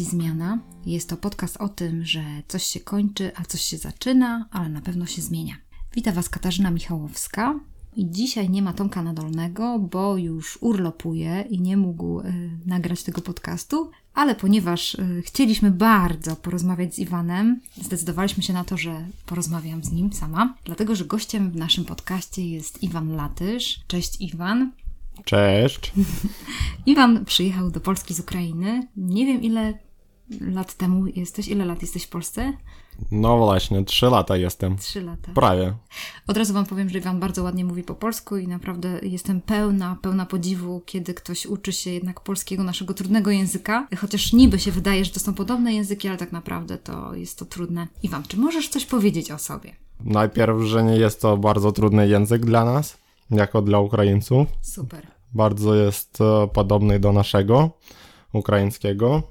Zmiana. Jest to podcast o tym, że coś się kończy, a coś się zaczyna, ale na pewno się zmienia. Witam Was Katarzyna Michałowska. I dzisiaj nie ma Tomka Nadolnego, bo już urlopuje i nie mógł y, nagrać tego podcastu, ale ponieważ y, chcieliśmy bardzo porozmawiać z Iwanem, zdecydowaliśmy się na to, że porozmawiam z nim sama, dlatego że gościem w naszym podcaście jest Iwan Latysz. Cześć Iwan. Cześć. Iwan przyjechał do Polski z Ukrainy. Nie wiem ile lat temu jesteś. Ile lat jesteś w Polsce? No właśnie, trzy lata jestem. Trzy lata. Prawie. Od razu Wam powiem, że Iwan bardzo ładnie mówi po polsku i naprawdę jestem pełna, pełna podziwu, kiedy ktoś uczy się jednak polskiego, naszego trudnego języka. Chociaż niby się wydaje, że to są podobne języki, ale tak naprawdę to jest to trudne. Iwan, czy możesz coś powiedzieć o sobie? Najpierw, że nie jest to bardzo trudny język dla nas, jako dla Ukraińców. Super. Bardzo jest e, podobny do naszego, ukraińskiego,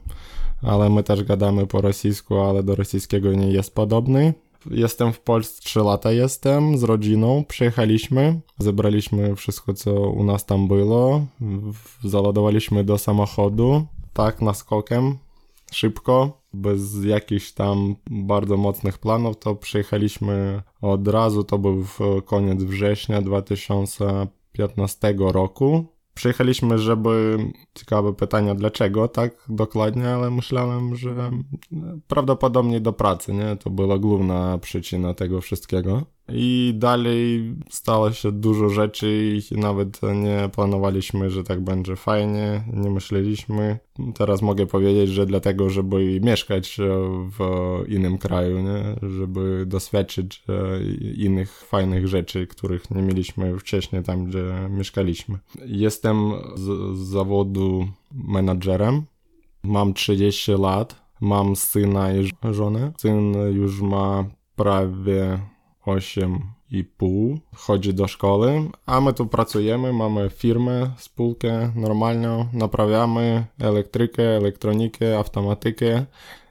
ale my też gadamy po rosyjsku, ale do rosyjskiego nie jest podobny. Jestem w Polsce 3 lata jestem z rodziną, przyjechaliśmy, zebraliśmy wszystko co u nas tam było, załadowaliśmy do samochodu, tak naskokiem, szybko, bez jakichś tam bardzo mocnych planów, to przyjechaliśmy od razu, to był koniec września 2015 roku. Przyjechaliśmy, żeby ciekawe pytania dlaczego tak dokładnie, ale myślałem, że prawdopodobnie do pracy, nie? To była główna przyczyna tego wszystkiego. I dalej stało się dużo rzeczy i nawet nie planowaliśmy, że tak będzie fajnie, nie myśleliśmy. Teraz mogę powiedzieć, że dlatego, żeby mieszkać w innym kraju, nie? żeby doświadczyć e, innych fajnych rzeczy, których nie mieliśmy wcześniej tam, gdzie mieszkaliśmy. Jestem z, zawodu menadżerem, mam 30 lat, mam syna i żonę. Syn już ma prawie 8,5, chodzi do szkoły, a my tu pracujemy, mamy firmę, spółkę normalną, naprawiamy elektrykę, elektronikę, automatykę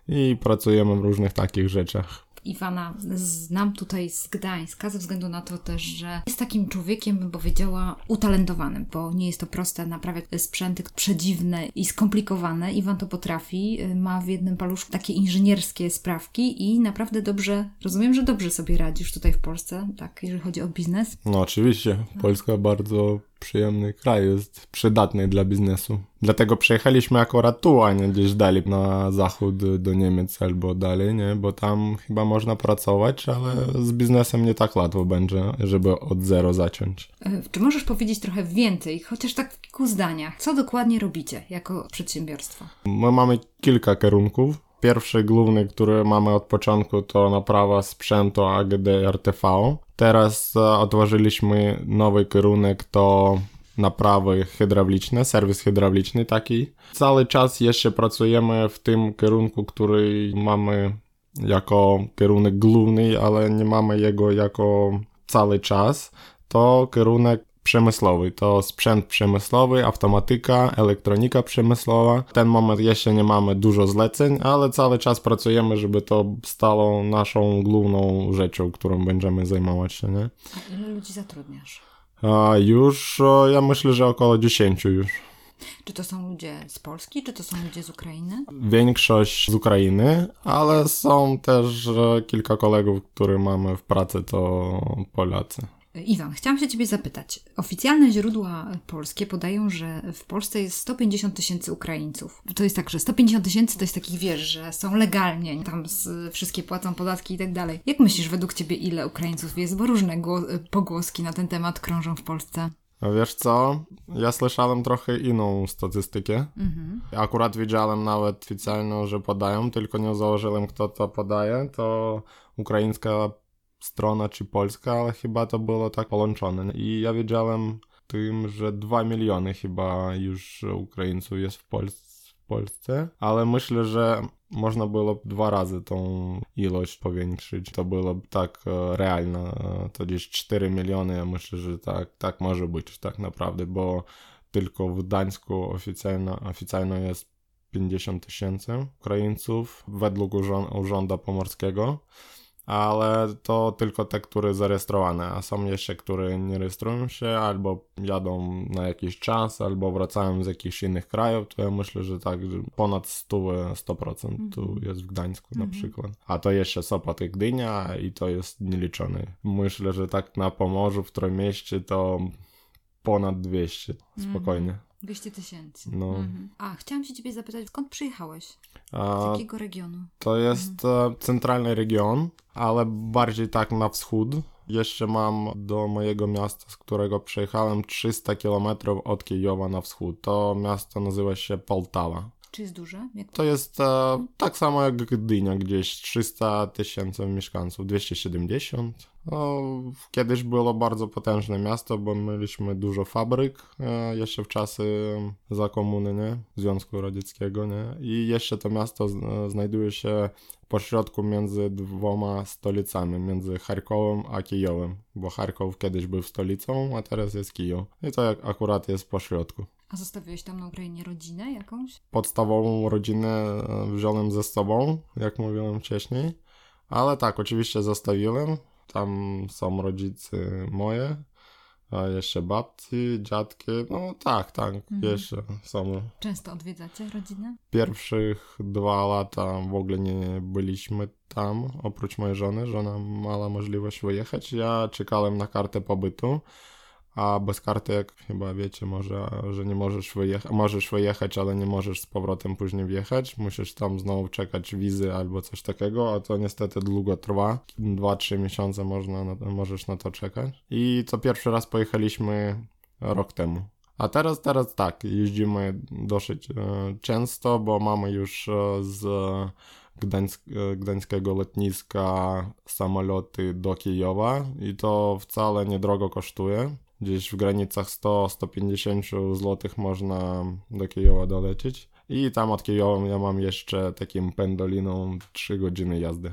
i pracujemy w różnych takich rzeczach. Iwana znam tutaj z Gdańska, ze względu na to też, że jest takim człowiekiem, bym powiedziała, utalentowanym, bo nie jest to proste naprawiać sprzęty przedziwne i skomplikowane. Iwan to potrafi, ma w jednym paluszku takie inżynierskie sprawki i naprawdę dobrze, rozumiem, że dobrze sobie radzisz tutaj w Polsce, tak, jeżeli chodzi o biznes. No oczywiście, Polska bardzo przyjemny kraj, jest przydatny dla biznesu. Dlatego przyjechaliśmy akurat tu, a nie gdzieś dalej na zachód do Niemiec albo dalej, nie? Bo tam chyba można pracować, ale z biznesem nie tak łatwo będzie, żeby od zero zacząć. E, Czy możesz powiedzieć trochę więcej, chociaż tak w kilku zdaniach, co dokładnie robicie jako przedsiębiorstwo? My mamy kilka kierunków. Pierwszy główny, który mamy od początku, to naprawa sprzętu AGD RTV. Teraz e, otworzyliśmy nowy kierunek, to naprawy hydrauliczne, serwis hydrauliczny taki. Cały czas jeszcze pracujemy w tym kierunku, który mamy jako kierunek główny, ale nie mamy jego jako cały czas. To kierunek przemysłowy. To sprzęt przemysłowy, automatyka, elektronika przemysłowa. W ten moment jeszcze nie mamy dużo zleceń, ale cały czas pracujemy, żeby to stało naszą główną rzeczą, którą będziemy zajmować się, nie? A ile ludzi zatrudniasz? A już ja myślę, że około 10 już. Czy to są ludzie z Polski, czy to są ludzie z Ukrainy? Większość z Ukrainy, ale są też kilka kolegów, które mamy w pracy, to Polacy. Iwan, chciałam się Ciebie zapytać. Oficjalne źródła polskie podają, że w Polsce jest 150 tysięcy Ukraińców. To jest tak, że 150 tysięcy to jest takich, wiesz, że są legalnie, tam z, wszystkie płacą podatki i tak dalej. Jak myślisz, według Ciebie, ile Ukraińców jest? Bo różne gło- pogłoski na ten temat krążą w Polsce. Wiesz co? Ja słyszałem trochę inną statystykę. Akurat widziałem nawet oficjalną, że podają, tylko nie założyłem, kto to podaje. To ukraińska strona czy polska, ale chyba to było tak połączone. I ja wiedziałem tym, że 2 miliony chyba już Ukraińców jest w Polsce. Polsce, ale myślę, że można było dwa razy tą ilość powiększyć. To było tak e, realne. To gdzieś 4 miliony. Ja myślę, że tak, tak może być tak naprawdę, bo tylko w Gdańsku oficjalno jest 50 tysięcy Ukraińców według urząd, Urzędu Pomorskiego. Ale to tylko te, które zarejestrowane, a są jeszcze, które nie rejestrują się, albo jadą na jakiś czas, albo wracają z jakichś innych krajów, to ja myślę, że tak, że ponad 100, 100% tu jest w Gdańsku na przykład. A to jeszcze Sopot i Gdynia i to jest nieliczone. Myślę, że tak na Pomorzu, w Trójmieście to ponad 200, spokojnie. 200 tysięcy. No. Mhm. A, chciałam się ciebie zapytać, skąd przyjechałeś? Z A, jakiego regionu? To jest e, centralny region, ale bardziej tak na wschód. Jeszcze mam do mojego miasta, z którego przyjechałem, 300 km od Kijowa na wschód. To miasto nazywa się Poltawa. Czy jest duże? Jak... To jest e, tak samo jak Gdynia, gdzieś 300 tysięcy mieszkańców, 270. No, kiedyś było bardzo potężne miasto, bo mieliśmy dużo fabryk e, jeszcze w czasy za komuny, nie? Związku Radzieckiego, nie? I jeszcze to miasto e, znajduje się pośrodku między dwoma stolicami, między Charkowem a Kijowem, bo Charkow kiedyś był stolicą, a teraz jest Kijów. I to jak akurat jest pośrodku. A zostawiłeś tam na Ukrainie rodzinę jakąś? podstawową rodzinę e, wziąłem ze sobą, jak mówiłem wcześniej. Ale tak, oczywiście zostawiłem. Tam są rodzice moje, a jeszcze babci, dziadki. No tak, tak, jeszcze są. Często odwiedzacie rodzinę? Pierwszych dwa lata w ogóle nie byliśmy tam, oprócz mojej żony. Żona miała możliwość wyjechać. Ja czekałem na kartę pobytu. A bez karty, jak chyba wiecie, może, że nie możesz wyjechać, możesz wyjechać, ale nie możesz z powrotem później wjechać. Musisz tam znowu czekać wizy albo coś takiego, a to niestety długo trwa. 2-3 miesiące można na, możesz na to czekać. I to pierwszy raz pojechaliśmy rok temu. A teraz, teraz tak, jeździmy dosyć e, często, bo mamy już e, z Gdańsk, e, gdańskiego lotniska samoloty do Kijowa i to wcale niedrogo kosztuje. Gdzieś w granicach 100-150 zł można do Kijowa dolecieć. I tam od Kijowa ja mam jeszcze takim pendoliną 3 godziny jazdy.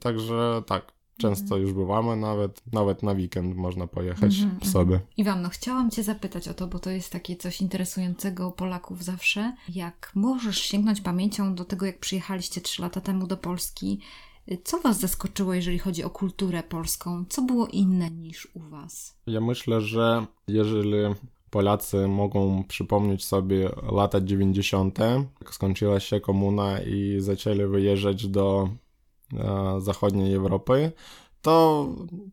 Także tak, często już bywamy, nawet, nawet na weekend można pojechać sobie. Iwano, chciałam Cię zapytać o to, bo to jest takie coś interesującego Polaków zawsze. Jak możesz sięgnąć pamięcią do tego, jak przyjechaliście trzy lata temu do Polski, co Was zaskoczyło, jeżeli chodzi o kulturę polską? Co było inne niż u Was? Ja myślę, że jeżeli Polacy mogą przypomnieć sobie lata 90., jak skończyła się komuna i zaczęli wyjeżdżać do e, zachodniej Europy, to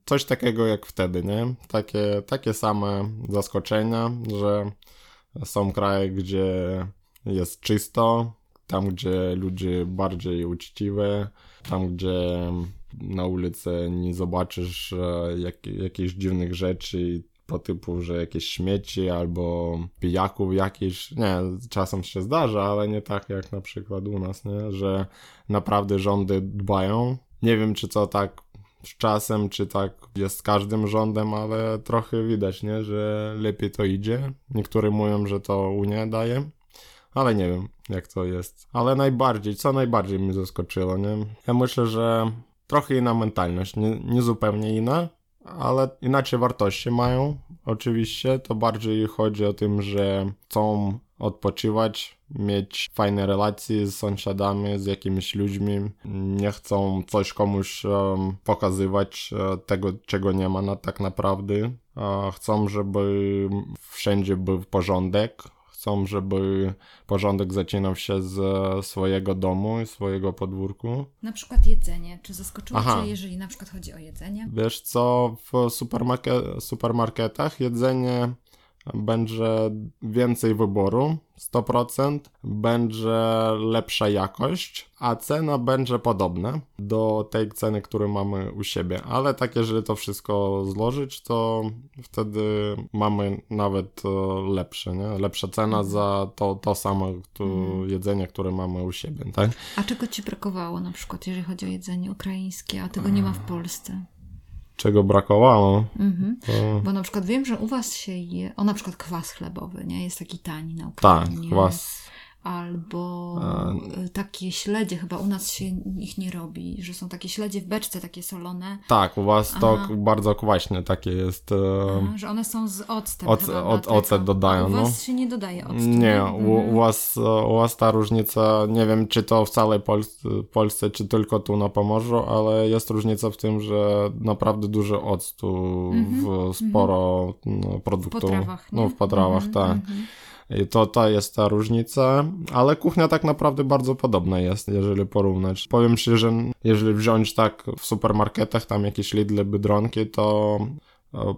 coś takiego jak wtedy, nie? Takie, takie same zaskoczenia, że są kraje, gdzie jest czysto, tam gdzie ludzie bardziej uczciwe, tam gdzie na ulicy nie zobaczysz e, jak, jakichś dziwnych rzeczy po typu, że jakieś śmieci albo pijaków jakiś, nie, czasem się zdarza, ale nie tak jak na przykład u nas, nie, że naprawdę rządy dbają. Nie wiem, czy to tak z czasem, czy tak jest z każdym rządem, ale trochę widać, nie, że lepiej to idzie. Niektórzy mówią, że to Unia daje, ale nie wiem, jak to jest. Ale najbardziej, co najbardziej mnie zaskoczyło, nie? Ja myślę, że trochę inna mentalność, nie, nie zupełnie inna, ale inaczej wartości mają. Oczywiście to bardziej chodzi o tym, że chcą odpoczywać, mieć fajne relacje z sąsiadami, z jakimiś ludźmi. Nie chcą coś komuś um, pokazywać e, tego, czego nie ma na, tak naprawdę. Chcą, żeby wszędzie był porządek. Chcą, żeby porządek zaczynał się z swojego domu i swojego podwórku. Na przykład jedzenie. Czy zaskoczyło Aha. Cię, jeżeli na przykład chodzi o jedzenie? Wiesz co, w supermarke- supermarketach jedzenie będzie więcej wyboru, 100%, będzie lepsza jakość, a cena będzie podobna do tej ceny, którą mamy u siebie. Ale tak, jeżeli to wszystko złożyć, to wtedy mamy nawet e, lepsze, nie? Lepsza cena za to, to samo to jedzenie, które mamy u siebie, tak? A czego Ci brakowało na przykład, jeżeli chodzi o jedzenie ukraińskie, a tego nie ma w Polsce? Czego brakowało? Mhm. To... Bo na przykład wiem, że u Was się je, o na przykład kwas chlebowy, nie? Jest taki tani na Tak, Ukrainie. kwas albo y, takie śledzie, chyba u nas się ich nie robi, że są takie śledzie w beczce, takie solone. Tak, u was to bardzo kwaśne takie jest. E, Aha, że one są z octem. Oc, chyba, od, ocet dodają. A u no. was się nie dodaje octu. Nie, u, u, Mhm. was, u was ta różnica, nie wiem czy to w całej Polsce, Polsce, czy tylko tu na Pomorzu, ale jest różnica w tym, że naprawdę dużo octu w sporo no, produktów. Mhm, potrawach, no, nie? w potrawach, Mhm, tak. I to, to jest ta różnica, ale kuchnia tak naprawdę bardzo podobna jest, jeżeli porównać. Powiem że jeżeli wziąć tak w supermarketach, tam jakieś Lidle, Biedronki, to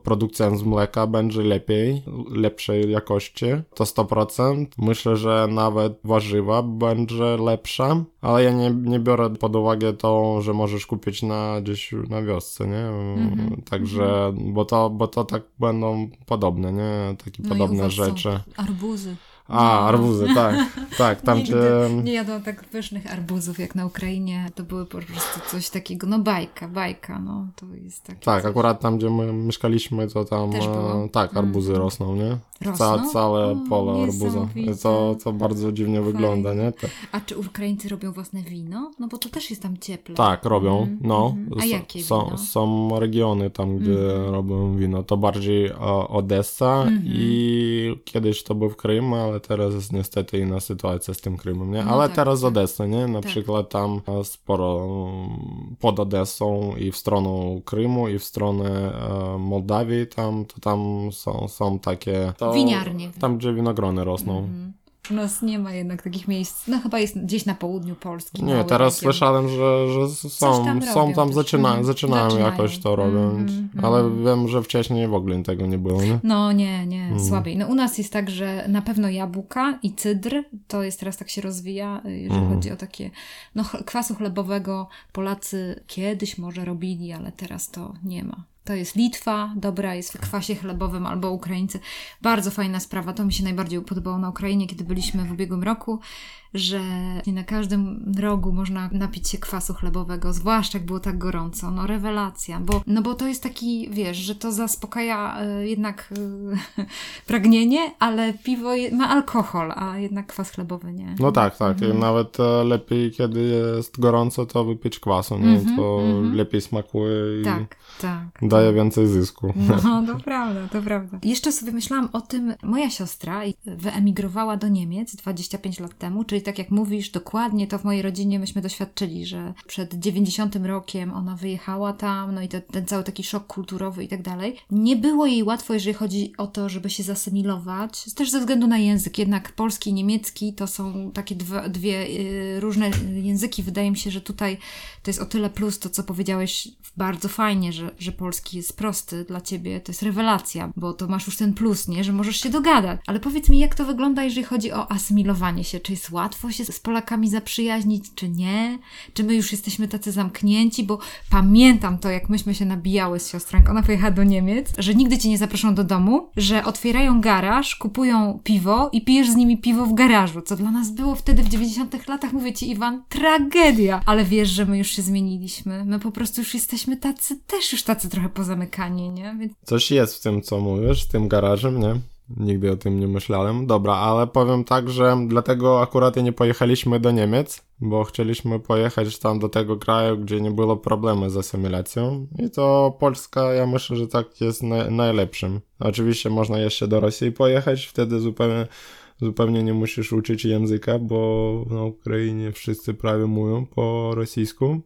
produkcja z mleka będzie lepiej, lepszej jakości, to 100%. Myślę, że nawet warzywa będzie lepsza, ale ja nie, nie biorę pod uwagę to, że możesz kupić na gdzieś na wiosce, nie? Mhm, Także, bo to, bo to tak będą podobne, nie? Takie No podobne rzeczy. Arbuzy. A, arbuzy, tak. Tak, tam Nigdy gdzie... nie jadłam tak pysznych arbuzów jak na Ukrainie. To były po prostu coś takiego, no bajka, bajka, no to jest takie Tak, coś. akurat tam, gdzie my mieszkaliśmy, to tam e, tak, arbuzy Mhm. rosną, nie? Ca, całe O, pole arbuza. To, to bardzo dziwnie wygląda, nie? A czy Ukraińcy robią własne wino? No bo to też jest tam cieple. tak, robią, Mhm, no. mhm. A jakie są, wino? są regiony tam, gdzie Mhm. robią wino. To bardziej e, Odessa Mhm. i kiedyś to był Krym, ale teraz jest niestety inna sytuacja z tym Krymem, nie? No ale tak, teraz tak. Odessa, nie? Na Tak. przykład tam sporo mm, pod Odessą i w stronę Krymu i w stronę e, Mołdawii tam, to tam są, są takie... To, Winiarnie. Tam, gdzie winogrony rosną. Mhm. U nas nie ma jednak takich miejsc. No chyba jest gdzieś na południu Polski. Nie, teraz słyszałem, że, że są tam są robią tam, zaczyna, Mhm. zaczynają Zaczynają. jakoś to robić, Mhm, ale mhm. wiem, że wcześniej w ogóle tego nie było, nie? No nie, nie, słabiej. No u nas jest tak, że na pewno jabłka i cydr, to jest teraz tak się rozwija, y, jeżeli Mhm. chodzi o takie, no kwasu chlebowego Polacy kiedyś może robili, ale teraz to nie ma. To jest Litwa, dobra jest w kwasie chlebowym, albo Ukraińcy. Bardzo fajna sprawa, to mi się najbardziej podobało na Ukrainie, kiedy byliśmy w ubiegłym roku, że na każdym rogu można napić się kwasu chlebowego, zwłaszcza jak było tak gorąco. No rewelacja, bo, no bo to jest taki, wiesz, że to zaspokaja y, jednak y, pragnienie, ale piwo je, ma alkohol, a jednak kwas chlebowy nie. No tak, tak. Mhm. Nawet e, lepiej, kiedy jest gorąco, to wypić kwasu, nie? Mhm, to mhm. lepiej smakuje i Tak, tak. daje więcej zysku. No, to prawda, to prawda. Jeszcze sobie myślałam o tym, moja siostra wyemigrowała do Niemiec 25 lat temu, czyli tak jak mówisz, dokładnie to w mojej rodzinie myśmy doświadczyli, że przed 90 rokiem ona wyjechała tam, no i te, ten cały taki szok kulturowy i tak dalej. Nie było jej łatwo, jeżeli chodzi o to, żeby się zasymilować, też ze względu na język. Jednak polski i niemiecki to są takie dwa, dwie y, różne języki. Wydaje mi się, że tutaj to jest o tyle plus to, co powiedziałeś bardzo fajnie, że, że polski jest prosty dla ciebie. To jest rewelacja, bo to masz już ten plus, nie? Że możesz się dogadać. Ale powiedz mi, jak to wygląda, jeżeli chodzi o asymilowanie się? Czy jest łatwo się z Polakami zaprzyjaźnić, czy nie? Czy my już jesteśmy tacy zamknięci? Bo pamiętam to, jak myśmy się nabijały z siostrą, jak ona pojechała do Niemiec, że nigdy cię nie zaproszą do domu, że otwierają garaż, kupują piwo i pijesz z nimi piwo w garażu, co dla nas było wtedy w 90 latach, mówię ci Iwan, tragedia. Ale wiesz, że my już się zmieniliśmy. My po prostu już jesteśmy tacy, też już tacy trochę pozamykani, nie? Więc Coś jest w tym, co mówisz, w tym garażem, nie? Nigdy o tym nie myślałem. Dobra, ale powiem tak, że dlatego akurat nie pojechaliśmy do Niemiec, bo chcieliśmy pojechać tam do tego kraju, gdzie nie było problemu z asymilacją. I to Polska, ja myślę, że tak jest na, najlepszym. Oczywiście można jeszcze do Rosji pojechać, wtedy zupełnie, zupełnie nie musisz uczyć języka, bo na Ukrainie wszyscy prawie mówią po rosyjsku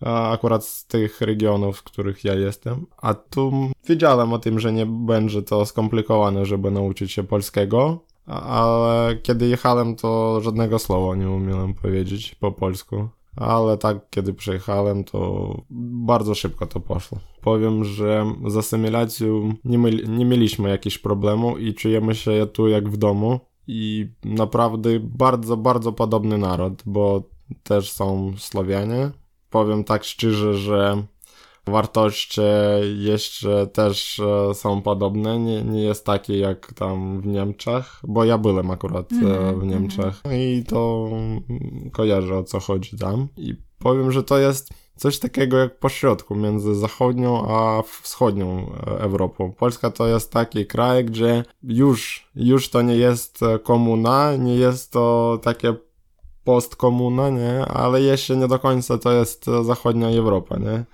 akurat z tych regionów, w których ja jestem. A tu wiedziałem o tym, że nie będzie to skomplikowane, żeby nauczyć się polskiego, ale kiedy jechałem, to żadnego słowa nie umiałem powiedzieć po polsku. Ale tak, kiedy przyjechałem, to bardzo szybko to poszło. Powiem, że z asymilacją nie, nie mieliśmy jakichś problemu i czujemy się tu jak w domu. I naprawdę bardzo, bardzo podobny naród, bo też są Słowianie, powiem tak szczerze, że wartości jeszcze też e, są podobne. Nie, nie jest takie jak tam w Niemczech, bo ja byłem akurat e, Mhm, w Niemczech i to mm, kojarzę o co chodzi tam. I powiem, że to jest coś takiego jak pośrodku między zachodnią a wschodnią Europą. Polska to jest taki kraj, gdzie już, już to nie jest komuna, nie jest to takie postkomuna, nie? Ale jeszcze nie do końca to jest zachodnia Europa, nie?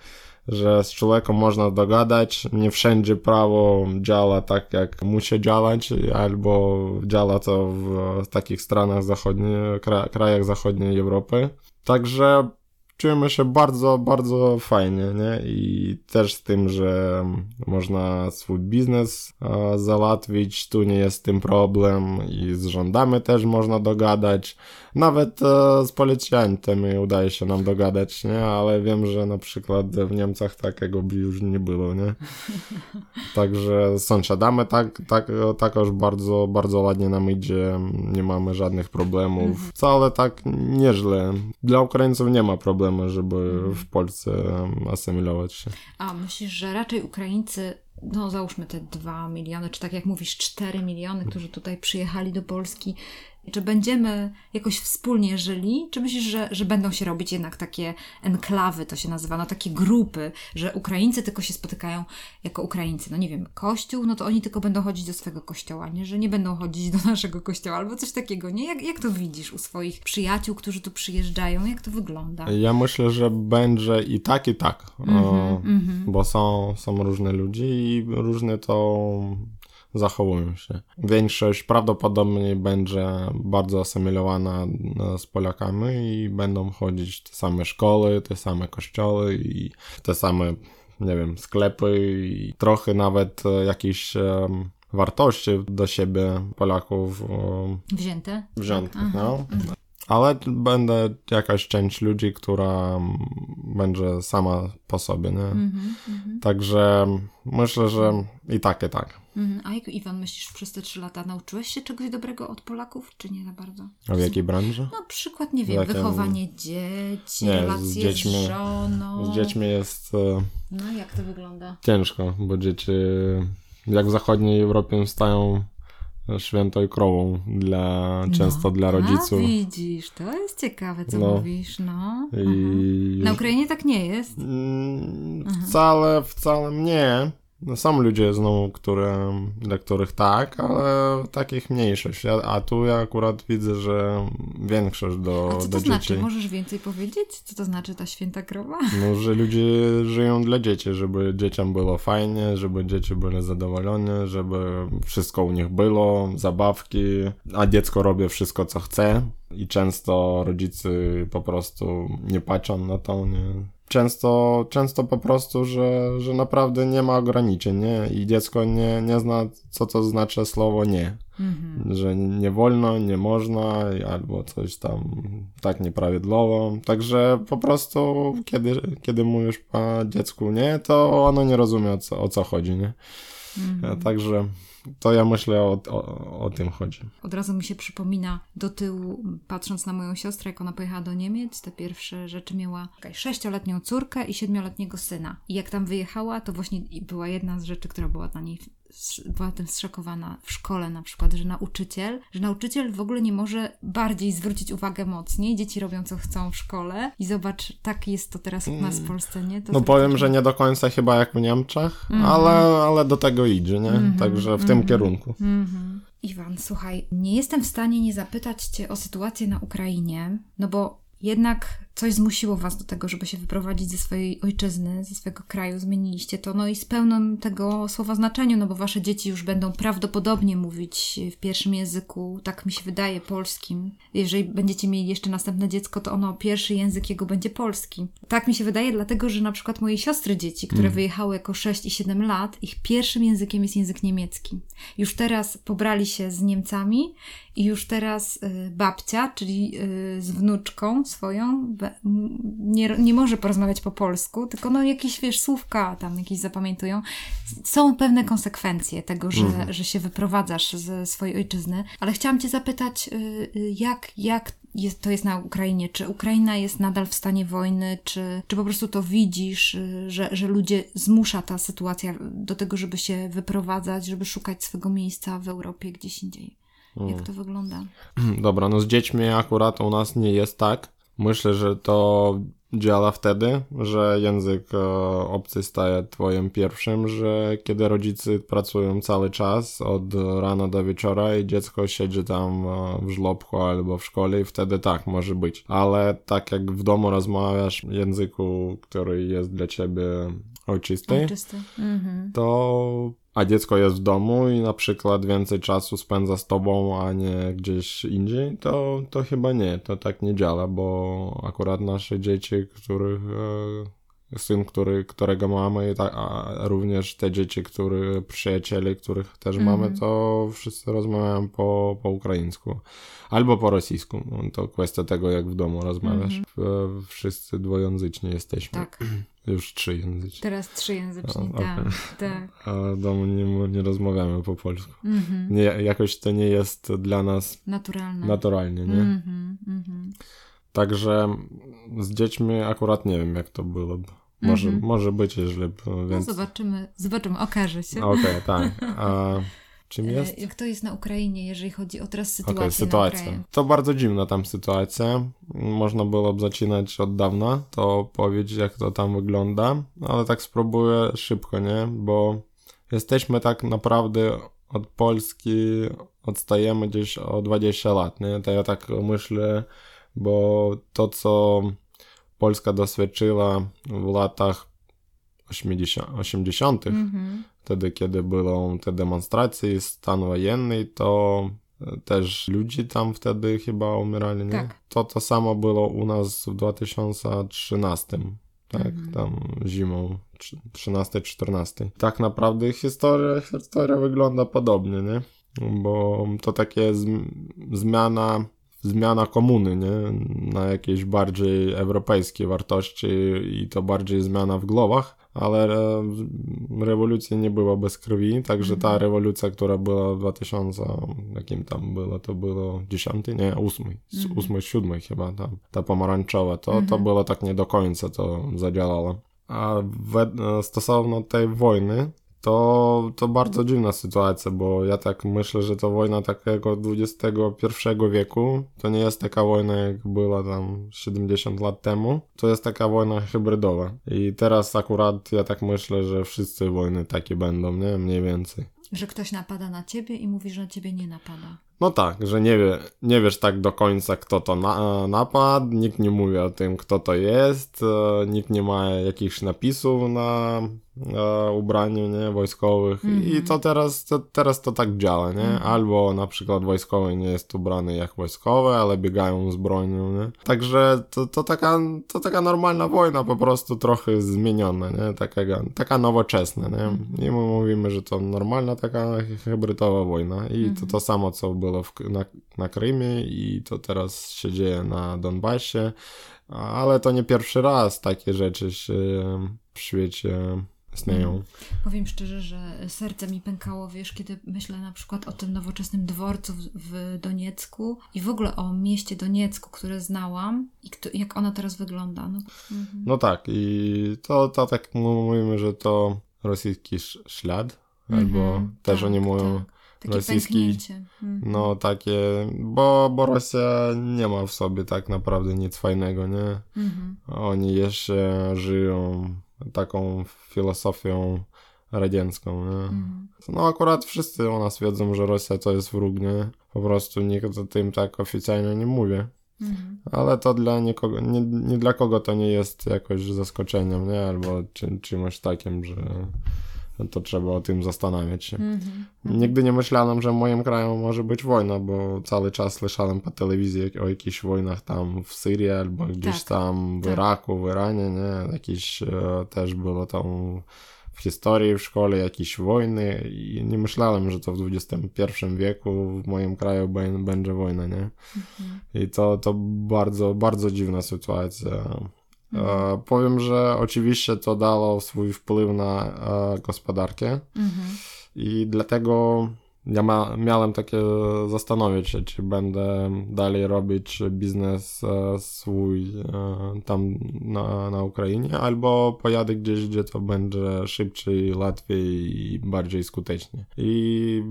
Że z człowiekiem można dogadać, nie wszędzie prawo działa tak, jak musi działać, albo działa to w takich stronach zachodnich, krajach zachodniej Europy. Także czujemy się bardzo, bardzo fajnie, nie? I też z tym, że można swój biznes e, załatwić, tu nie jest tym problem i z rządami też można dogadać. Nawet e, z policjantami udaje się nam dogadać, nie? Ale wiem, że na przykład w Niemcach takiego by już nie było, nie? Także z sąsiadami tak, tak, takoż bardzo, bardzo ładnie nam idzie, nie mamy żadnych problemów. Mhm. Wcale tak nieźle. Dla Ukraińców nie ma problemu, żeby mhm. w Polsce asymilować się. A myślisz, że raczej Ukraińcy no załóżmy te 2 miliony, czy tak jak mówisz, 4 miliony, którzy tutaj przyjechali do Polski, czy będziemy jakoś wspólnie żyli, czy myślisz, że, że będą się robić jednak takie enklawy, to się nazywa, no takie grupy, że Ukraińcy tylko się spotykają jako Ukraińcy. No nie wiem, kościół, no to oni tylko będą chodzić do swojego kościoła, nie? Że nie będą chodzić do naszego kościoła albo coś takiego, nie? Jak, jak to widzisz u swoich przyjaciół, którzy tu przyjeżdżają? Jak to wygląda? Ja myślę, że będzie i tak, i tak, mm -hmm, mm -hmm. bo są, są różne ludzie i różne to zachowują się. Większość prawdopodobnie będzie bardzo asymilowana e, z Polakami i będą chodzić te same szkoły, te same kościoły i te same, nie wiem, sklepy i trochę nawet e, jakieś um, wartości do siebie Polaków um, wzięte. Wzięte, tak. no. Mhm ale będę jakaś część ludzi, która będzie sama po sobie, nie? Mm -hmm, Także myślę, że i tak, i tak. -hmm. A jak Iwan myślisz, przez te trzy lata nauczyłeś się czegoś dobrego od Polaków, czy nie za bardzo? A w jakiej branży? No przykład, nie wiem, Jakim... wychowanie dzieci, nie, relacje z, dziećmi, z żoną. Z dziećmi jest... E, no jak to wygląda? Ciężko, bo dzieci jak w zachodniej Europie stają świętą i krową dla, no, często dla rodziców. A widzisz, to jest ciekawe, co no. mówisz, no. I... Na Ukrainie tak nie jest? Mm, wcale, wcale nie. No, są ludzie znowu, które, dla których tak, ale takich mniejszość. A, a tu ja akurat widzę, że większość do, a co to znaczy? Możesz więcej powiedzieć? Co to znaczy ta święta krowa? No, że ludzie żyją dla dzieci, żeby dzieciom było fajnie, żeby dzieci były zadowolone, żeby wszystko u nich było, zabawki, a dziecko robi wszystko, co chce i często rodzice po prostu nie patrzą na to, nie często, często po prostu, że, że naprawdę nie ma ograniczeń, nie? I dziecko nie, nie zna, co to znaczy słowo nie. Mhm. Że nie wolno, nie można, albo coś tam tak nieprawidłowo. Także po prostu, kiedy, kiedy mówisz po dziecku nie, to ono nie rozumie o co, o co chodzi, nie? Mhm. Także to ja myślę o, o, o, tym chodzi. Od razu mi się przypomina do tyłu, patrząc na moją siostrę, jak ona pojechała do Niemiec, te pierwsze rzeczy miała sześcioletnią córkę i siedmioletniego syna. I jak tam wyjechała, to właśnie była jedna z rzeczy, która była dla niej była tym zszokowana w szkole na przykład, że nauczyciel, że nauczyciel w ogóle nie może bardziej zwrócić uwagę mocniej. Dzieci robią co chcą w szkole i zobacz, tak jest to teraz u nas w mm. Polsce, nie? To no powiem, że nie do końca chyba jak w Niemczech, mm -hmm. ale, ale do tego idzie, nie? Mm -hmm. Także w tym mm -hmm. kierunku. Mhm. Iwan, słuchaj, nie jestem w stanie nie zapytać Cię o sytuację na Ukrainie, no bo jednak coś zmusiło was do tego, żeby się wyprowadzić ze swojej ojczyzny, ze swojego kraju, zmieniliście to, no i z pełnym tego słowa znaczeniu, no bo wasze dzieci już będą prawdopodobnie mówić w pierwszym języku, tak mi się wydaje, polskim. Jeżeli będziecie mieli jeszcze następne dziecko, to ono pierwszy język jego będzie polski. Tak mi się wydaje, dlatego, że na przykład moje siostry dzieci, które mm. wyjechały jako 6 i 7 lat, ich pierwszym językiem jest język niemiecki. Już teraz pobrali się z Niemcami i już teraz y, babcia, czyli y, z wnuczką swoją, nie, nie może porozmawiać po polsku, tylko no jakieś, wiesz, słówka tam jakieś zapamiętują. Są pewne konsekwencje tego, że, mhm. że się wyprowadzasz ze swojej ojczyzny, ale chciałam Cię zapytać, y, y, jak, jak jest, to jest na Ukrainie? Czy Ukraina jest nadal w stanie wojny? Czy, czy po prostu to widzisz, y, że, że ludzie zmusza ta sytuacja do tego, żeby się wyprowadzać, żeby szukać swego miejsca w Europie gdzieś indziej? Jak mm. to wygląda? Dobra, no z dziećmi akurat u nas nie jest tak Myślę, że to działa wtedy, że język e, obcy staje twoim pierwszym, że kiedy rodzice pracują cały czas od rana do wieczora i dziecko siedzi tam e, w żłobku albo w szkole i wtedy tak może być. Ale tak jak w domu rozmawiasz w języku, który jest dla ciebie ojczysty, Ojczysty. Mhm. to a dziecko jest w domu i na przykład więcej czasu spędza z tobą, a nie gdzieś indziej, to, to chyba nie, to tak nie działa, bo akurat nasze dzieci, których e, syn, który, którego mamy, i a również te dzieci, które, przyjaciele, których też Mhm. mamy, to wszyscy rozmawiają po, po ukraińsku albo po rosyjsku. No, to kwestia tego, jak w domu rozmawiasz. Mhm. Wszyscy dwojęzyczni jesteśmy. Tak, Już trzyjęzyczni. teraz trzyjęzyczni, O, tak, okej. tak. A domu nie, nie rozmawiamy po polsku. Mhm. Nie, jakoś to nie jest dla nas Naturalne. naturalnie, nie? Mhm, mhm. Także z dziećmi akurat nie wiem, jak to byłoby. Może, Mhm. może być, jeżeli by, No więc... zobaczymy, zobaczymy, okaże się. Okej, tak. A czym jest? E, Jak to jest na Ukrainie, jeżeli chodzi o teraz sytuację na sytuacja. To bardzo dziwna tam sytuacja. Można byłoby zaczynać od dawna, to powiedzieć, jak to tam wygląda, ale tak spróbuję szybko, nie? Bo jesteśmy tak naprawdę od Polski, odstajemy gdzieś o 20 lat, nie? To ja tak myślę, bo to, co Polska doświadczyła w latach 80. 80 Mhm. wtedy, kiedy były te demonstracje, stan wojenny, to e, też ludzi tam wtedy chyba umierali, nie? Tak. To to samo było u nas w 2013, tak, Mhm. tam zimą, 13-14. Tak naprawdę historia, historia wygląda podobnie, nie? Bo to takie zm- zmiana zmiana komuny, nie? Na jakieś bardziej europejskie wartości i to bardziej zmiana w głowach, ale e, rewolucja nie była bez krwi, także ta Mhm. rewolucja, która była w 2000, jakim tam było, to było 10, nie, 8, Mhm. 8, 7 chyba tam, ta pomarańczowa, to, to Mhm. było tak nie do końca to zadziałało. A we, stosowno tej wojny, to, to bardzo dziwna sytuacja, bo ja tak myślę, że to wojna takiego XXI wieku to nie jest taka wojna, jak była tam 70 lat temu. To jest taka wojna hybrydowa. I teraz akurat ja tak myślę, że wszyscy wojny takie będą, nie? Mniej więcej. Że ktoś napada na ciebie i mówi, że na ciebie nie napada. No tak, że nie, wie, nie wiesz tak do końca, kto to na, napadł, nikt nie mówi o tym, kto to jest, e, nikt nie ma jakichś napisów na e, ubraniu nie, wojskowych i Mhm. to teraz, to teraz to tak działa, nie? Mhm. Albo na przykład wojskowy nie jest ubrany jak wojskowy, ale biegają z bronią, nie? Także to, to, taka, to taka normalna wojna, po prostu trochę zmieniona, nie? Taka, taka nowoczesna, nie? Mhm. I my mówimy, że to normalna taka hybrydowa wojna i to Mhm. to samo, co było w, na, na Krymie i to teraz się dzieje na Donbasie, ale to nie pierwszy raz takie rzeczy się w świecie istnieją. Mhm. Powiem szczerze, że serce mi pękało, wiesz, kiedy myślę na przykład o tym nowoczesnym dworcu w, Doniecku i w ogóle o mieście Doniecku, które znałam i kto, jak ono teraz wygląda. No, mhm. No tak, i to, to tak mówimy, że to rosyjski sz- ślad, albo Mhm, też tak, oni mówią, tak. Takie pęknięcie. Mhm. no takie, bo, bo Rosja nie ma w sobie tak naprawdę nic fajnego, nie? Mhm. Oni jeszcze żyją taką filozofią radziecką, nie? Mhm. No akurat wszyscy u nas wiedzą, że Rosja to jest wróg, nie? Po prostu nikt o tym tak oficjalnie nie mówi. Mhm. Ale to dla nikogo, nie, nie dla kogo to nie jest jakoś zaskoczeniem, nie? Albo czy, czymś takim, że to trzeba o tym zastanawiać się. Mhm. Nigdy nie myślałem, że w moim kraju może być wojna, bo cały czas słyszałem po telewizji o jakichś wojnach tam w Syrii albo gdzieś Tak, tam w tak. Iraku, w Iranie, nie? Jakieś e, też było tam w historii w szkole jakieś wojny i nie myślałem, że to w XXI wieku w moim kraju bę- będzie wojna, nie? Mhm. I to, to bardzo, bardzo dziwna sytuacja. E, powiem, że oczywiście to dało swój wpływ na e, gospodarkę Mhm. i dlatego ja ma, miałem takie zastanowić się, czy będę dalej robić biznes e, swój e, tam na, na Ukrainie, albo pojadę gdzieś, gdzie to będzie szybciej, łatwiej i bardziej skutecznie. I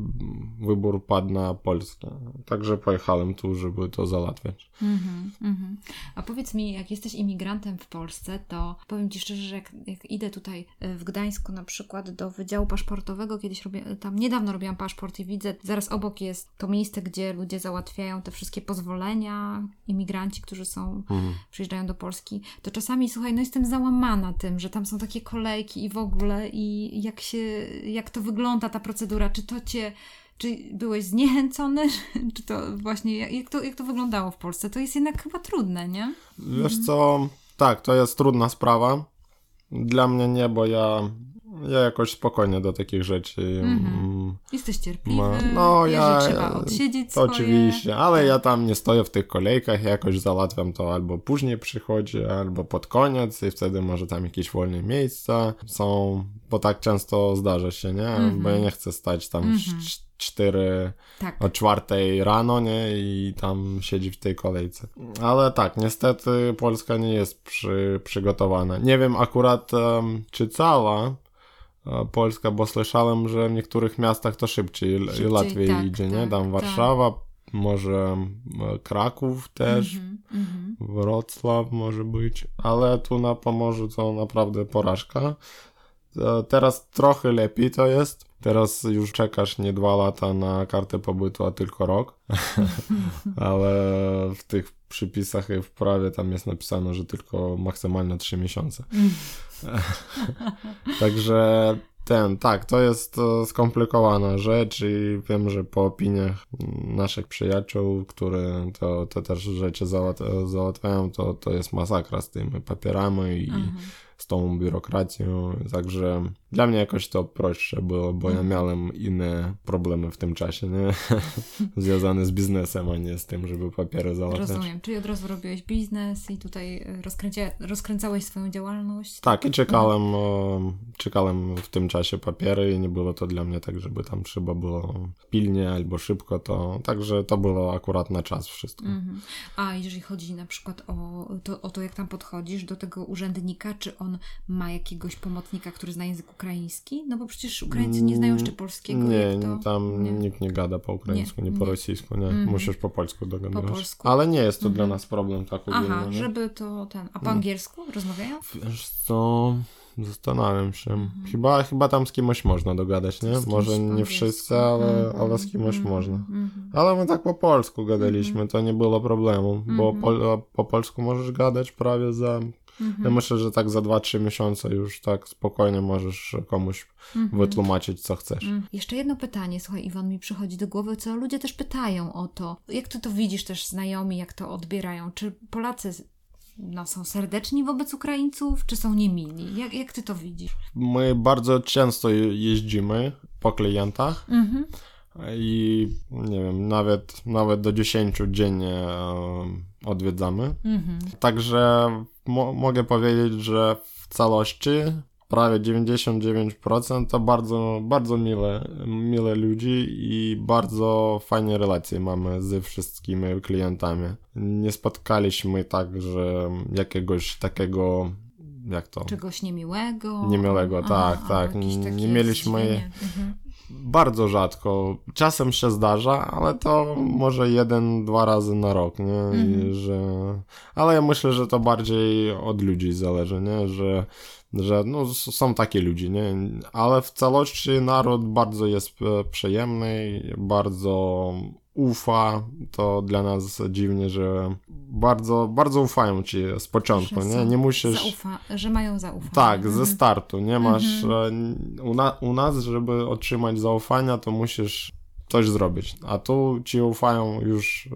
wybór padł na Polskę. Także pojechałem tu, żeby to załatwiać. Mhm, mhm. A powiedz mi, jak jesteś imigrantem w Polsce, to powiem Ci szczerze, że jak, jak idę tutaj e, w Gdańsku na przykład do Wydziału Paszportowego, kiedyś robię, tam niedawno robiłam paszport widzę, zaraz obok jest to miejsce, gdzie ludzie załatwiają te wszystkie pozwolenia, imigranci, którzy są, Mhm. przyjeżdżają do Polski, to czasami, słuchaj, no jestem załamana tym, że tam są takie kolejki i w ogóle i jak się, jak to wygląda ta procedura, czy to Cię czy byłeś zniechęcony, czy to właśnie, jak, jak, to, jak to wyglądało w Polsce? To jest jednak chyba trudne, nie? Wiesz co, tak, to jest trudna sprawa. Dla mnie nie, bo ja, ja jakoś spokojnie do takich rzeczy. Mhm. mm, Jesteś cierpliwy, Ma- no, ja- że trzeba odsiedzieć To swoje. oczywiście, ale ja tam nie stoję w tych kolejkach, jakoś załatwiam to albo później przychodzi, albo pod koniec i wtedy może tam jakieś wolne miejsca są, bo tak często zdarza się, nie? Mhm. Bo ja nie chcę stać tam Mhm. w cz- cztery Tak. o czwartej rano, nie? I tam siedzieć w tej kolejce. Ale tak, niestety Polska nie jest przy, przygotowana. Nie wiem akurat em, czy cała Polska, bo słyszałem, że w niektórych miastach to szybciej, i Szybciej, łatwiej tak, idzie, nie? tak, Tam tak. Warszawa, może em, Kraków też, Mhm, mhm. Wrocław może być, ale tu na Pomorzu to naprawdę porażka. E, Teraz trochę lepiej to jest. Teraz już czekasz nie dwa lata na kartę pobytu, a tylko rok. Ale w tych przypisach i w prawie tam jest napisane, że tylko maksymalnie trzy miesiące. Także ten, tak, to jest skomplikowana rzecz i wiem, że po opiniach naszych przyjaciół, które to, też rzeczy załat załatwiają, to, to jest masakra z tymi papierami i Mhm. Z tą biurokracją, także dla mnie jakoś to prostsze było, bo ja miałem inne problemy w tym czasie, nie? Związane z biznesem, a nie z tym, żeby papiery załatwiać. Rozumiem, czyli od razu robiłeś biznes i tutaj e, rozkręcałeś swoją działalność. Tak, i czekałem, e, czekałem w tym czasie papiery i nie było to dla mnie tak, żeby tam trzeba było pilnie albo szybko, to także to było akurat na czas wszystko. Mhm. A jeżeli chodzi na przykład o to, o to, jak tam podchodzisz do tego urzędnika, czy on ma jakiegoś pomocnika, który zna język ukraiński? No bo przecież Ukraińcy nie znają jeszcze polskiego. Nie, to... tam nie. nikt nie gada po ukraińsku, nie, Nie, po nie. rosyjsku, nie. Mhm. Musisz po polsku dogadywać. polsku. Ale nie jest to Mhm. dla nas problem tak ogólnie. Aha, nie? żeby to ten. A po angielsku rozmawiają? Wiesz co, zastanawiam się. Chyba, chyba tam z kimś można dogadać, nie? Mhm. Może po nie wszyscy, ale, Mhm, ale z kimś mhm, można. mhm. Ale my tak po polsku gadaliśmy, to nie było problemu, bo Mhm. po, po polsku możesz gadać prawie za... Mhm. Ja myślę, że tak za 2-3 miesiące już tak spokojnie możesz komuś Mhm. wytłumaczyć, co chcesz. Mm. Jeszcze jedno pytanie, słuchaj, Iwan, mi przychodzi do głowy, co ludzie też pytają o to. Jak ty to widzisz też znajomi, jak to odbierają? Czy Polacy no, są serdeczni wobec Ukraińców, czy są niemili? Jak, jak ty to widzisz? My bardzo często je- jeździmy po klientach Mhm. i nie wiem, nawet, nawet do 10 dziennie odwiedzamy. Mhm. Także mo- mogę powiedzieć, że w całości prawie 99% to bardzo, bardzo mile, mile ludzi i bardzo fajne relacje mamy ze wszystkimi klientami. Nie spotkaliśmy tak, że jakiegoś takiego, jak to? Czegoś niemiłego? Niemiłego, tak, albo tak. Nie mieliśmy-. Mhm. Bardzo rzadko. Czasem się zdarza, ale to może jeden, dwa razy na rok, nie? Mhm. że... Ale ja myślę, że to bardziej od ludzi zależy, nie? Że, że no, są takie ludzie, nie? Ale w całości naród bardzo jest e, przyjemny, bardzo ufa. To dla nas dziwnie, że bardzo, bardzo ufają ci z początku, Że nie? Nie musisz... Zaufa, że mają zaufanie. Tak, Mhm. ze startu. Nie masz. Mhm. e, U, na, u nas, żeby otrzymać zaufania, to musisz coś zrobić. A tu ci ufają już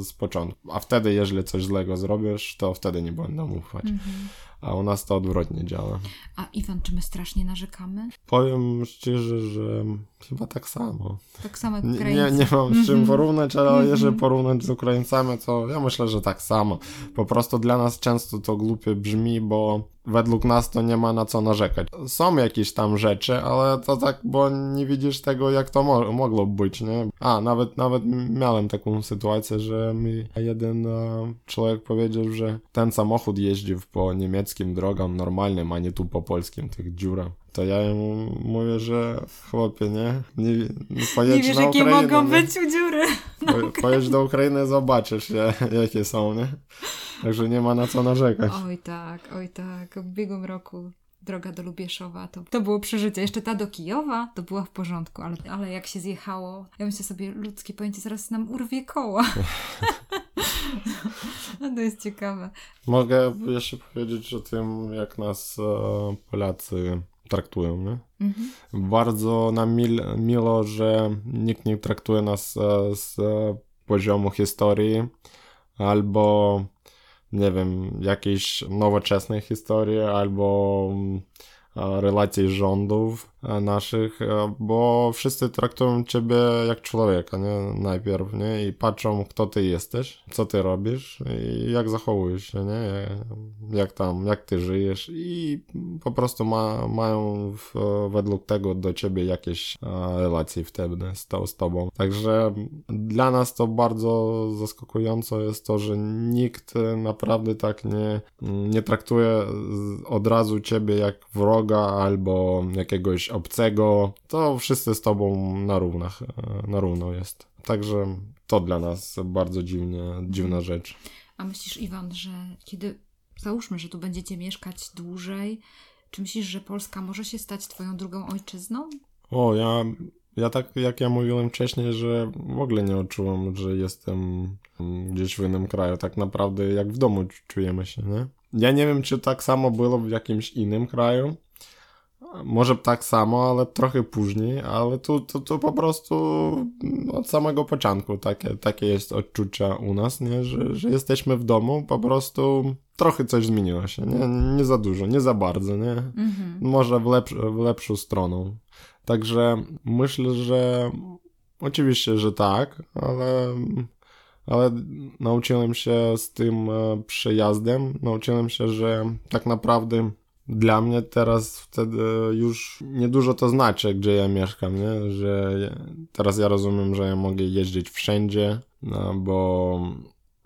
e, z początku. A wtedy, jeżeli coś złego zrobisz, to wtedy nie będą ufać. Mhm. A u nas to odwrotnie działa. A Iwan, czy my strasznie narzekamy? Powiem szczerze, że chyba tak samo. Tak samo jak Nie, Ukraińcy. nie, nie mam z czym Mhm. porównać, ale Mhm. jeżeli porównać z Ukraińcami, to ja myślę, że tak samo. Po prostu dla nas często to głupie brzmi, bo według nas to nie ma na co narzekać. Są jakieś tam rzeczy, ale to tak, bo nie widzisz tego, jak to mo mogło być, nie? A, nawet, nawet miałem taką sytuację, że mi jeden e, człowiek powiedział, że ten samochód jeździł po niemieckim drogom normalnym, a nie tu po polskim, tych dziurach. To ja mu mówię, że chłopie, nie? Nie, nie wiesz, jakie Ukrainę, mogą nie? być dziury. Po, pojedź do Ukrainy, zobaczysz, je, jakie są, nie? Także nie ma na co narzekać. Oj tak, oj tak. W ubiegłym roku droga do Lubieszowa to, to było przeżycie. Jeszcze ta do Kijowa to była w porządku, ale, ale jak się zjechało, ja myślę sobie, ludzkie pojęcie zaraz nam urwie koła. no to jest ciekawe. Mogę jeszcze powiedzieć o tym, jak nas e, Polacy traktują, nie? Mhm. Bardzo nam mil, miło, że nikt nie traktuje nas e, z e, poziomu historii albo nie wiem, jakiejś nowoczesnej historii albo mm, e, relacji rządów naszych, e, bo wszyscy traktują ciebie jak człowieka, nie? Najpierw, nie? I patrzą, kto ty jesteś, co ty robisz i jak zachowujesz się, nie? Jak tam, jak ty żyjesz i po prostu ma, mają w, według tego do ciebie jakieś e, relacje wtedy z, to, z tobą. Także dla nas to bardzo zaskakujące jest to, że nikt naprawdę tak nie, nie traktuje od razu ciebie jak wroga albo jakiegoś obcego. To wszyscy z tobą na równach, e, na równo jest. Także to dla nas bardzo dziwnie, dziwna rzecz. A myślisz, Iwan, że kiedy załóżmy, że tu będziecie mieszkać dłużej, czy myślisz, że Polska może się stać twoją drugą ojczyzną? O, ja, ja tak jak ja mówiłem wcześniej, że w ogóle nie odczułem, że jestem mm, gdzieś w innym kraju. Tak naprawdę jak w domu czujemy się, nie? Ja nie wiem, czy tak samo było w jakimś innym kraju. Może tak samo, ale trochę później, ale tu, tu, tu po prostu od samego początku takie, takie jest odczucia u nas, nie? Że, że jesteśmy w domu, po prostu trochę coś zmieniło się, nie? Nie za dużo, nie za bardzo, nie? Mhm. może w, lepsz, w lepszą stroną. Także myślę, że oczywiście, że tak, ale, ale nauczyłem się z tym e, przejazdem, nauczyłem się, że tak naprawdę dla mnie teraz wtedy już niedużo to znaczy, gdzie ja mieszkam, nie? Że teraz ja rozumiem, że ja mogę jeździć wszędzie, no, bo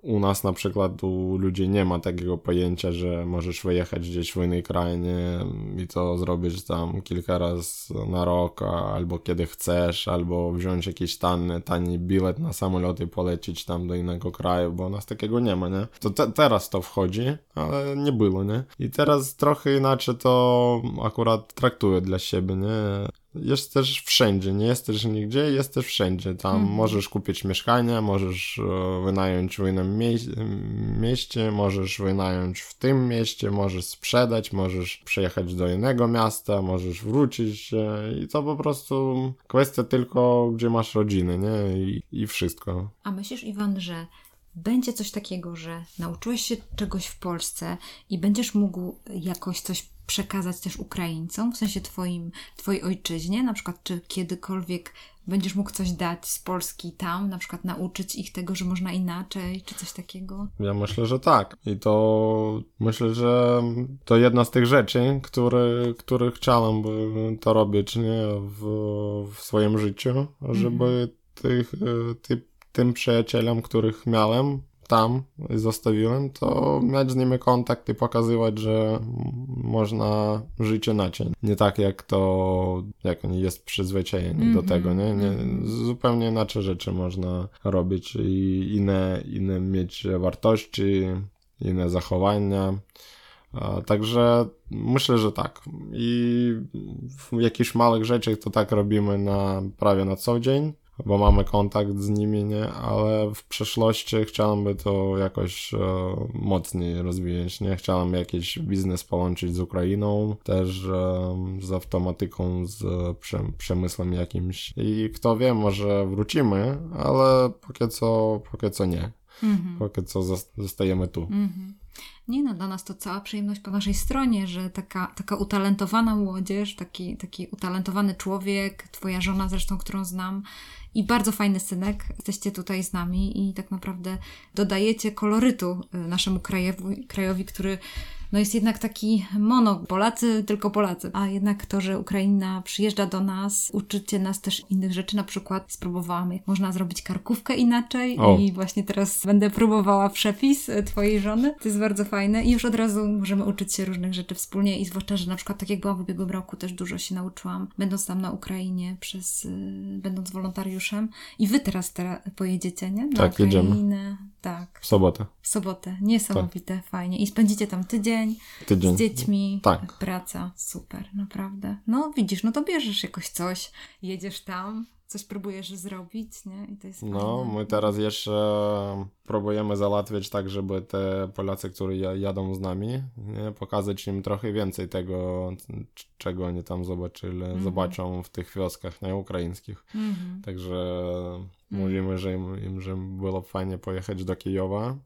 u nas na przykład u ludzi nie ma takiego pojęcia, że możesz wyjechać gdzieś w inny kraj nie? i to zrobić tam kilka razy na rok, albo kiedy chcesz, albo wziąć jakiś tani, tani bilet na samolot i polecieć tam do innego kraju, bo u nas takiego nie ma, nie? To te, teraz to wchodzi, ale nie było, nie? I teraz trochę inaczej to akurat traktuję dla siebie, nie? Jesteś wszędzie, nie jesteś nigdzie, jesteś wszędzie. Tam Mhm. możesz kupić mieszkanie, możesz e, wynająć w innym mie- mieście, możesz wynająć w tym mieście, możesz sprzedać, możesz przyjechać do innego miasta, możesz wrócić i to po prostu kwestia tylko, gdzie masz rodziny, nie? I, i wszystko. A myślisz, Iwan, że będzie coś takiego, że nauczyłeś się czegoś w Polsce i będziesz mógł jakoś coś przekazać też Ukraińcom, w sensie twoim, twojej ojczyźnie, na przykład czy kiedykolwiek będziesz mógł coś dać z Polski tam, na przykład nauczyć ich tego, że można inaczej, czy coś takiego? Ja myślę, że tak. I to myślę, że to jedna z tych rzeczy, które, które chciałem by to robić nie? W, w swoim życiu, żeby tych, e, ty, tym przyjacielom, których miałem tam i zostawiłem, to mieć z nimi kontakt i pokazywać, że można żyć inaczej. Nie tak jak to, jak oni jest przyzwyczajeni do Mhm, tego, nie? nie mhm. zupełnie inaczej rzeczy można robić i inne, inne mieć wartości, inne zachowania. Także myślę, że tak. I w jakichś małych rzeczach to tak robimy na prawie na co dzień, bo mamy kontakt z nimi, nie? Ale w przeszłości chciałem by to jakoś e, mocniej rozwijać, nie? Chciałem jakiś biznes połączyć z Ukrainą, też e, z automatyką, z prze, przemysłem jakimś. I kto wie, może wrócimy, ale póki co, póki co nie. Mhm. Póki co zos- zostajemy tu. Mhm. Nie no, dla nas to cała przyjemność po naszej stronie, że taka, taka utalentowana młodzież, taki, taki utalentowany człowiek, twoja żona zresztą, którą znam i bardzo fajny synek, jesteście tutaj z nami i tak naprawdę dodajecie kolorytu y, naszemu krajowi, krajowi który no jest jednak taki mono, Polacy, tylko Polacy. A jednak to, że Ukraina przyjeżdża do nas, uczycie nas też innych rzeczy. Na przykład spróbowałam, jak można zrobić karkówkę inaczej O. i właśnie teraz będę próbowała przepis e, twojej żony. To jest bardzo fajne i już od razu możemy uczyć się różnych rzeczy wspólnie i zwłaszcza, że na przykład tak jak byłam w ubiegłym roku, też dużo się nauczyłam, będąc tam na Ukrainie, przez, y, będąc wolontariuszem. I wy teraz, teraz pojedziecie, nie? Na Tak, jedziemy. Tak, W sobotę. w sobotę. Niesamowite, fajnie. I spędzicie tam tydzień Tydzień. z dziećmi. Tak. Praca, super, naprawdę. No widzisz, no to bierzesz jakoś coś, jedziesz tam, coś próbujesz zrobić, nie? I to jest No, my teraz jeszcze próbujemy załatwić tak, żeby te Polacy, którzy ja- jadą z nami, nie, pokazać im trochę więcej tego, czego oni tam zobaczyli, zobaczą w tych wioskach nie, ukraińskich. Mhm. Także mówimy, że im, im, że było fajnie pojechać do Kijowa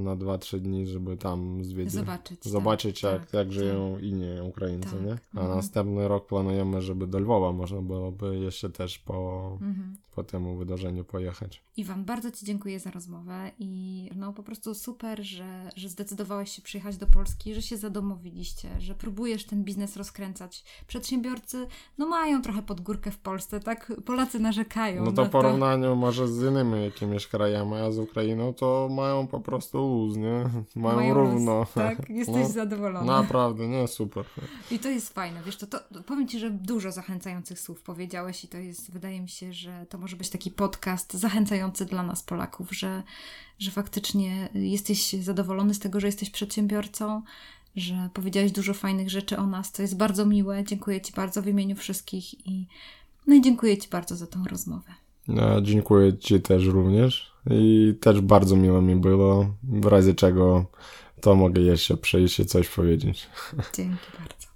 na 2-3 dni, żeby tam zwiedzić. Zobaczyć. Zobaczyć, tak, jak, tak, jak żyją inni Ukraińcy, Tak. nie? A Mhm. następny rok planujemy, żeby do Lwowa można byłoby jeszcze też po, Mhm. Po temu wydarzeniu pojechać. Iwan, bardzo Ci dziękuję za rozmowę i no po prostu super, że, że zdecydowałeś się przyjechać do Polski, że się zadomowiliście, że próbujesz ten biznes rozkręcać. Przedsiębiorcy no mają trochę pod górkę w Polsce, tak? Polacy narzekają No to na w porównaniu może z innymi jakimiś krajami, a z Ukrainą, to mają po prostu luz, nie? Mają, Mają równo. luz, Tak, jesteś No, zadowolony. Naprawdę, nie, super. I to jest fajne, wiesz, to, to to powiem Ci, że dużo zachęcających słów powiedziałeś i to jest, wydaje mi się, że to może być taki podcast zachęcający dla nas Polaków, że, że faktycznie jesteś zadowolony z tego, że jesteś przedsiębiorcą, że powiedziałeś dużo fajnych rzeczy o nas, to jest bardzo miłe. Dziękuję Ci bardzo w imieniu wszystkich i no i dziękuję Ci bardzo za tą rozmowę. No, dziękuję Ci też również i też bardzo miło mi było, w razie czego to mogę jeszcze przyjść i coś powiedzieć. Dzięki bardzo.